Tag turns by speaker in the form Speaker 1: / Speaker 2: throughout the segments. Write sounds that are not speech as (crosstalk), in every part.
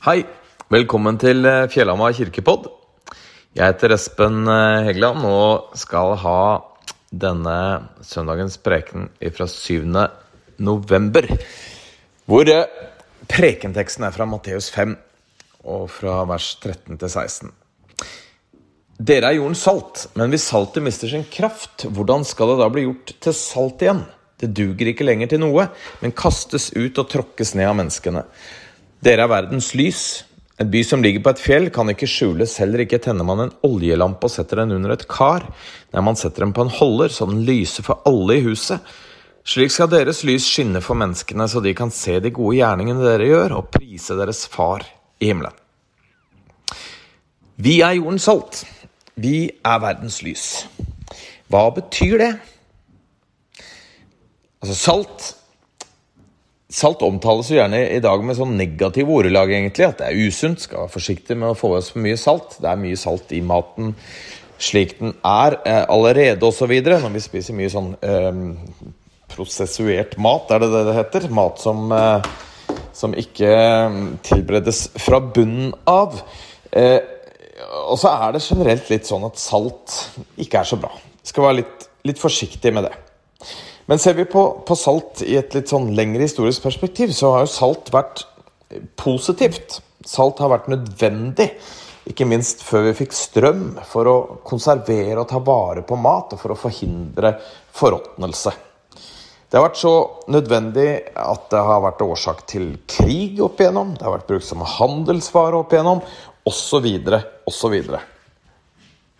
Speaker 1: Hei, velkommen til eh, Fjellhamar kirkepodd. Jeg heter Espen eh, Hegeland og skal ha denne søndagens preken fra 7. november. Hvor eh, prekenteksten er fra Matteus 5 og fra vers 13 til 16. Dere er jordens salt, men hvis saltet mister sin kraft, hvordan skal det da bli gjort til salt igjen? Det duger ikke lenger til noe, men kastes ut og tråkkes ned av menneskene. Dere er verdens lys. En by som ligger på et fjell, kan ikke skjules, heller ikke tenner man en oljelampe og setter den under et kar. Nei, man setter den på en holder, så den lyser for alle i huset. Slik skal deres lys skinne for menneskene, så de kan se de gode gjerningene dere gjør, og prise deres Far i himmelen. Vi er jordens salt. Vi er verdens lys. Hva betyr det? Altså, salt Salt omtales jo gjerne i dag med sånn negativ ordelag, egentlig. At det er usunt. Skal være forsiktig med å få i oss for mye salt. Det er mye salt i maten slik den er eh, allerede, osv. Når vi spiser mye sånn eh, prosessuert mat, er det det det heter? Mat som, eh, som ikke tilberedes fra bunnen av. Eh, og så er det generelt litt sånn at salt ikke er så bra. Skal være litt, litt forsiktig med det. Men ser vi på, på, salt i et litt sånn lengre historisk perspektiv, så har jo salt vært positivt. Salt har vært nødvendig, ikke minst før vi fikk strøm, for å konservere og ta vare på mat, og for å forhindre forråtnelse. Det har vært så nødvendig at det har vært årsak til krig opp igjennom, det har vært brukt som handelsvare opp igjennom, osv., osv.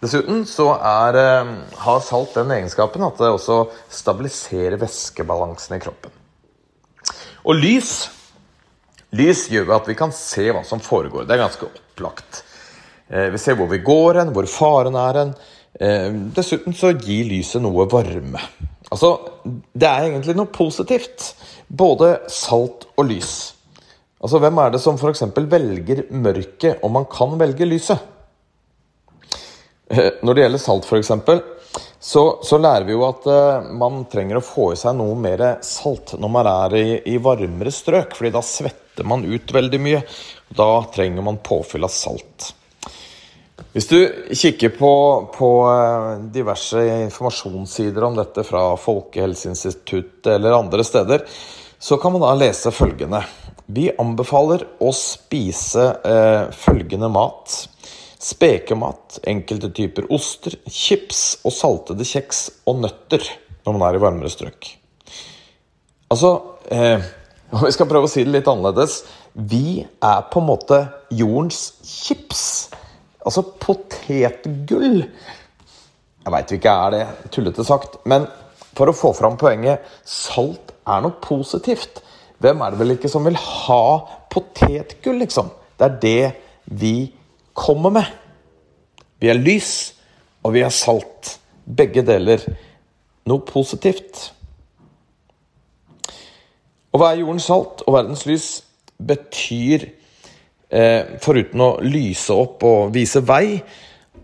Speaker 1: Dessuten så er, eh, har salt den egenskapen at det også stabiliserer væskebalansen i kroppen. Og lys Lys gjør at vi kan se hva som foregår. Det er ganske opplagt. Eh, vi ser hvor vi går hen, hvor faren er hen. Eh, dessuten så gir lyset noe varme. Altså, det er egentlig noe positivt. Både salt og lys. Altså, hvem er det som f.eks. velger mørket om man kan velge lyset? Eh, når det gjelder salt, f.eks., så, så lærer vi jo at uh, man trenger å få i seg noe mer salt når man er i, i varmere strøk, fordi da svetter man ut veldig mye. Og Da trenger man påfyll av salt. Hvis du kikker på, på uh, diverse informasjonssider om dette fra Folkehelseinstituttet eller andre steder, så kan man da lese følgende. Vi anbefaler å spise eh, følgende mat Spekemat, enkelte typer oster, chips og saltede kjeks og nøtter når man er i varmere strøk. Altså eh, (laughs) Om vi skal prøve å si det litt annerledes Vi er på en måte jordens chips. Altså potetgull. Jeg veit ikke er det tullete sagt, men for å få fram poenget salt er noe positivt. Hvem er det vel ikke som vil ha potetgull, liksom? Det er det vi kommer med. Vi er lys, og vi er salt. Begge deler. Noe positivt. Å være jordens salt og verdens lys betyr, eh, foruten å lyse opp og vise vei,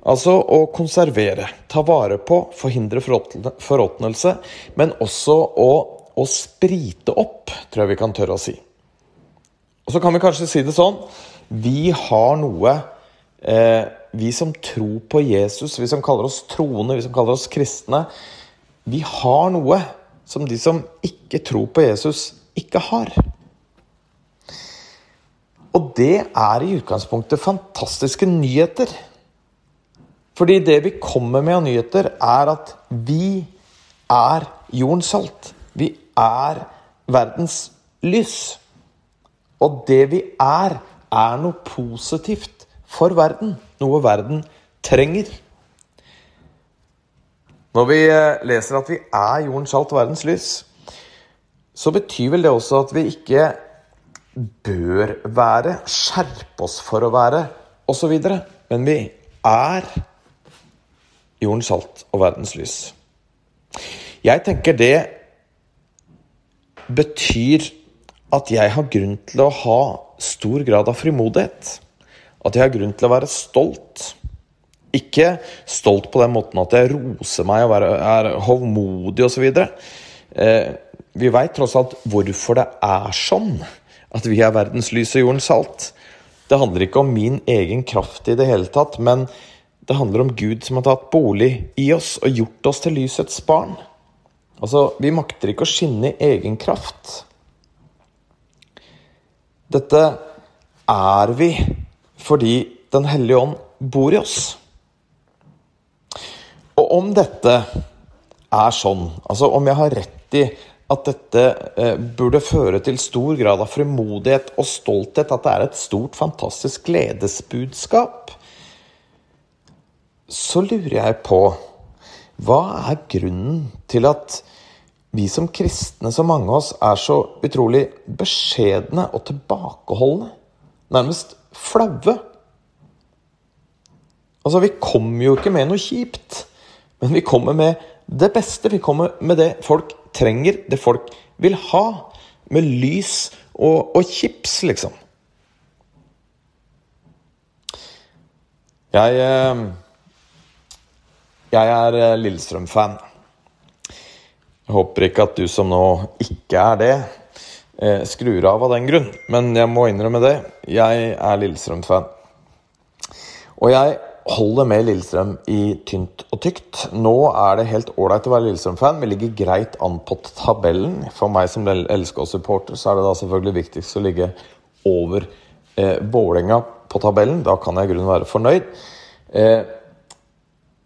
Speaker 1: altså å konservere, ta vare på, forhindre forråtnelse, men også å, å sprite opp, tror jeg vi kan tørre å si. Og så kan vi kanskje si det sånn Vi har noe vi som tror på Jesus, vi som kaller oss troende, vi som kaller oss kristne, vi har noe som de som ikke tror på Jesus, ikke har. Og det er i utgangspunktet fantastiske nyheter. Fordi det vi kommer med av nyheter, er at vi er jordens salt. Vi er verdens lys. Og det vi er, er noe positivt for verden. Noe verden trenger. Når vi eh, leser at vi er jordens salt og verdens lys, så betyr vel det også at vi ikke bør være, skjerpe oss for å være, osv. Men vi er jordens salt og verdens lys. Jeg tenker det betyr at jeg har grunn til å ha stor grad av frimodighet at jeg har grunn til å være stolt. Ikke stolt på den måten at jeg roser meg og er hovmodig osv. Eh, vi veit tross alt hvorfor det er sånn at vi er verdens lys og jordens salt. Det handler ikke om min egen kraft i det hele tatt, men det handler om Gud som har tatt bolig i oss og gjort oss til lysets barn. Altså, vi makter ikke å skinne i egen kraft. Dette er vi fordi Den hellige ånd bor i oss. Og om dette er sånn, altså om jeg har rett i at dette eh, burde føre til stor grad av frimodighet og stolthet, at det er et stort, fantastisk gledesbudskap, så lurer jeg på hva er grunnen til at vi som kristne, så mange av oss, er så utrolig beskjedne og tilbakeholdne? Nærmest flaue. Altså, vi kommer jo ikke med noe kjipt, men vi kommer med det beste. Vi kommer med det folk trenger, det folk vil ha. Med lys og, og chips, liksom. Jeg eh, Jeg er eh, Lillestrøm-fan. Jeg håper ikke at du som nå ikke er det, eh, skrur av av den grunn. Men jeg må innrømme det. Jeg er Lillestrøm-fan. Og jeg holder med Lillestrøm i tynt og tykt. Nå er det helt ålreit å være Lillestrøm-fan. Vi ligger greit an på tabellen. For meg som LSK-supporter så er det da selvfølgelig viktigst å ligge over eh, Vålerenga på tabellen. Da kan jeg i grunnen være fornøyd. Eh,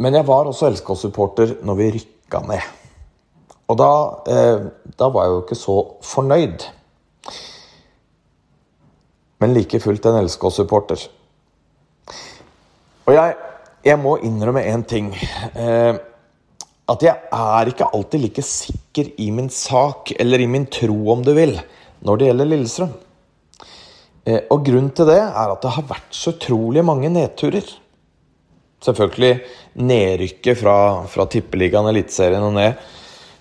Speaker 1: men jeg var også LSK-supporter når vi rykka ned. Og da, eh, da var jeg jo ikke så fornøyd. Men like fullt en LSK-supporter. Og jeg, jeg må innrømme én ting. Eh, at jeg er ikke alltid like sikker i min sak, eller i min tro, om du vil, når det gjelder Lillestrøm. Eh, og grunnen til det er at det har vært så utrolig mange nedturer. Selvfølgelig nedrykket fra, fra Tippeligaen, Eliteserien og ned.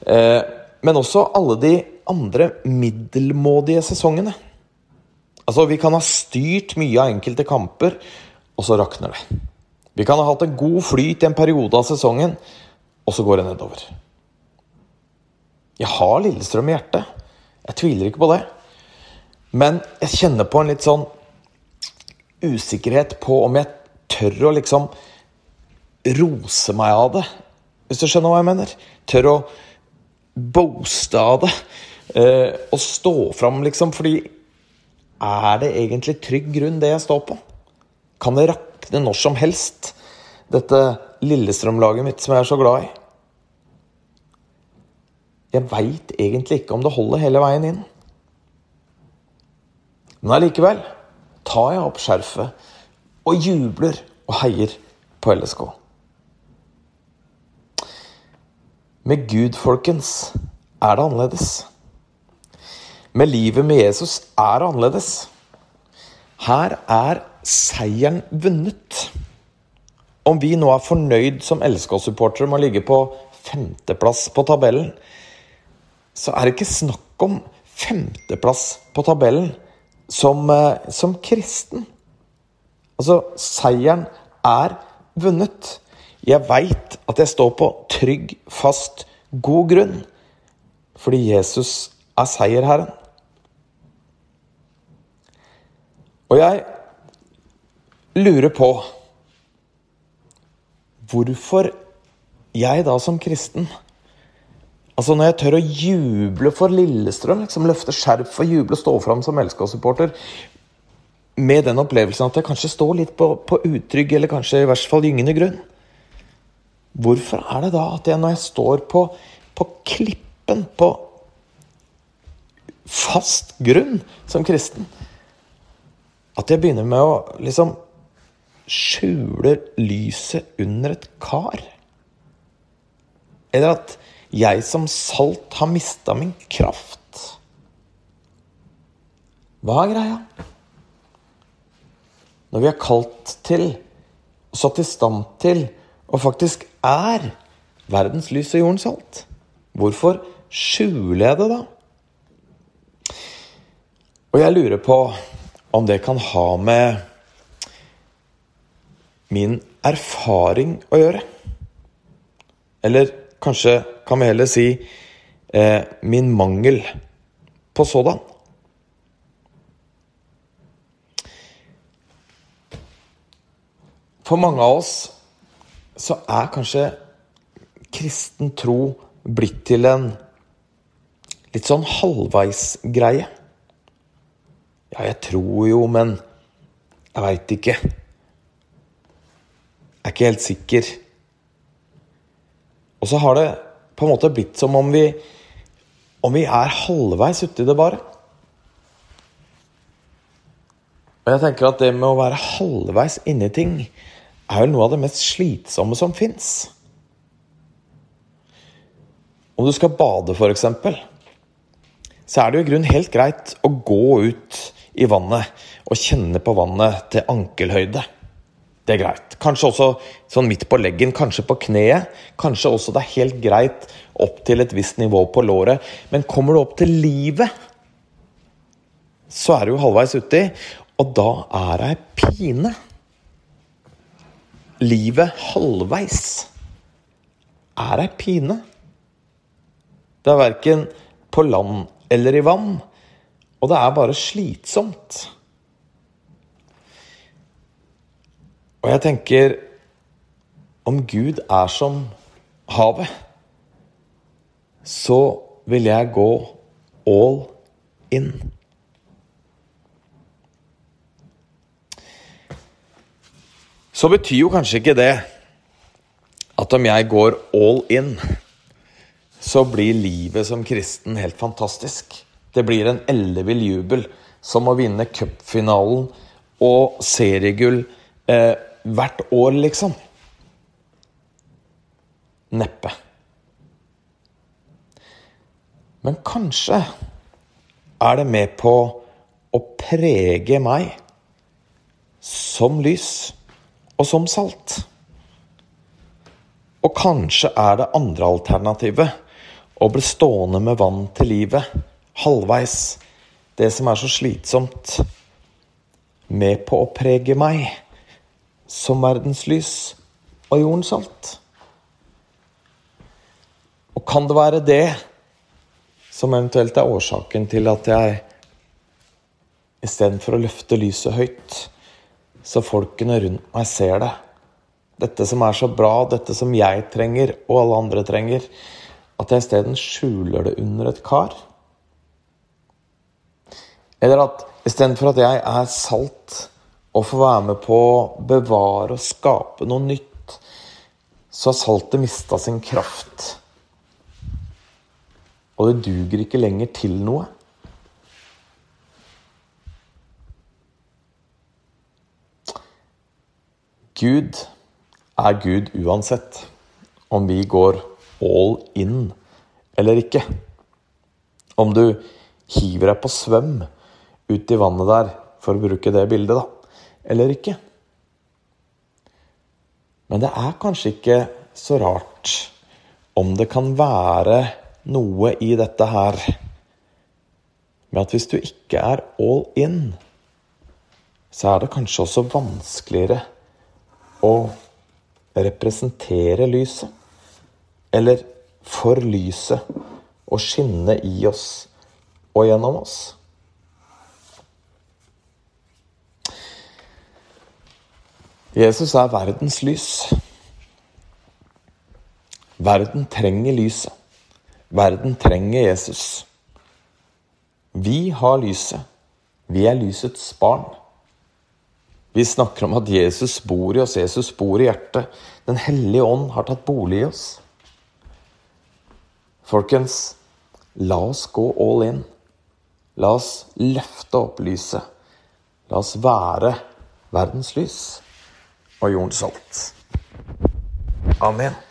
Speaker 1: Eh, men også alle de andre middelmådige sesongene. Altså, vi kan ha styrt mye av enkelte kamper, og så rakner det. Vi kan ha hatt en god flyt i en periode av sesongen, og så går det nedover. Jeg har Lillestrøm i hjertet. Jeg tviler ikke på det. Men jeg kjenner på en litt sånn usikkerhet på om jeg tør å liksom rose meg av det. Hvis du skjønner hva jeg mener? Tør å boaste av det. Eh, og stå fram, liksom. Fordi er det egentlig trygg grunn, det jeg står på? Kan det rakne når som helst, dette Lillestrøm-laget mitt som jeg er så glad i? Jeg veit egentlig ikke om det holder hele veien inn. Men allikevel tar jeg opp skjerfet og jubler og heier på LSK. Med Gud, folkens, er det annerledes. Med livet med Jesus er annerledes. Her er seieren vunnet. Om vi nå er fornøyd som LSK-supportere med å ligge på femteplass på tabellen, så er det ikke snakk om femteplass på tabellen som, eh, som kristen. Altså, seieren er vunnet. Jeg veit at jeg står på trygg, fast, god grunn. Fordi Jesus er seierherren. Og jeg lurer på hvorfor jeg da som kristen Altså Når jeg tør å juble for Lillestrøm, liksom løfte skjerf og juble og stå fram som LSK-supporter med den opplevelsen at jeg kanskje står litt på, på utrygg, eller kanskje i hvert fall gyngende grunn. Hvorfor er det da at jeg når jeg står på, på klippen, på fast grunn som kristen, at jeg begynner med å liksom skjule lyset under et kar. Eller at jeg som salt har mista min kraft. Hva er greia? Når vi er kalt til, og satt i stand til, og faktisk er verdens lys og jordens salt, hvorfor skjuler jeg det da? Og jeg lurer på om det kan ha med min erfaring å gjøre. Eller kanskje kan vi heller si eh, min mangel på sådan. For mange av oss så er kanskje kristen tro blitt til en litt sånn halvveisgreie. Ja, jeg tror jo, men jeg veit ikke. Jeg er ikke helt sikker. Og så har det på en måte blitt som om vi om vi er halvveis uti det, bare. Og jeg tenker at det med å være halvveis inni ting er vel noe av det mest slitsomme som fins. Om du skal bade, f.eks., så er det jo i grunnen helt greit å gå ut i vannet og kjenne på vannet til ankelhøyde. Det er greit. Kanskje også sånn midt på leggen, kanskje på kneet. Kanskje også det er helt greit opp til et visst nivå på låret. Men kommer du opp til livet, så er du jo halvveis uti, og da er det ei pine. Livet halvveis er ei pine. Det er verken på land eller i vann, og det er bare slitsomt. Og jeg tenker Om Gud er som havet, så vil jeg gå all in. Så betyr jo kanskje ikke det at om jeg går all in, så blir livet som kristen helt fantastisk. Det blir en ellevill jubel, som å vinne cupfinalen og seriegull eh, hvert år, liksom. Neppe. Men kanskje er det med på å prege meg som lys og som salt. Og kanskje er det andre alternativet å bli stående med vann til livet, halvveis, det som er så slitsomt, med på å prege meg som verdens lys og jordens salt. Og kan det være det som eventuelt er årsaken til at jeg istedenfor å løfte lyset høyt, så folkene rundt meg ser det. Dette som er så bra, dette som jeg trenger, og alle andre trenger. At jeg isteden skjuler det under et kar. Eller at istedenfor at jeg er salt og får være med på å bevare og skape noe nytt, så har saltet mista sin kraft. Og det duger ikke lenger til noe. Gud er Gud uansett om vi går all in eller ikke. Om du hiver deg på svøm ut i vannet der, for å bruke det bildet, da eller ikke. Men det er kanskje ikke så rart om det kan være noe i dette her med at hvis du ikke er all in, så er det kanskje også vanskeligere å representere lyset. Eller for lyset å skinne i oss og gjennom oss. Jesus er verdens lys. Verden trenger lyset. Verden trenger Jesus. Vi har lyset. Vi er lysets barn. Vi snakker om at Jesus bor i oss, Jesus bor i hjertet. Den hellige ånd har tatt bolig i oss. Folkens, la oss gå all in. La oss løfte opp lyset. La oss være verdens lys og Jon salt. Amen.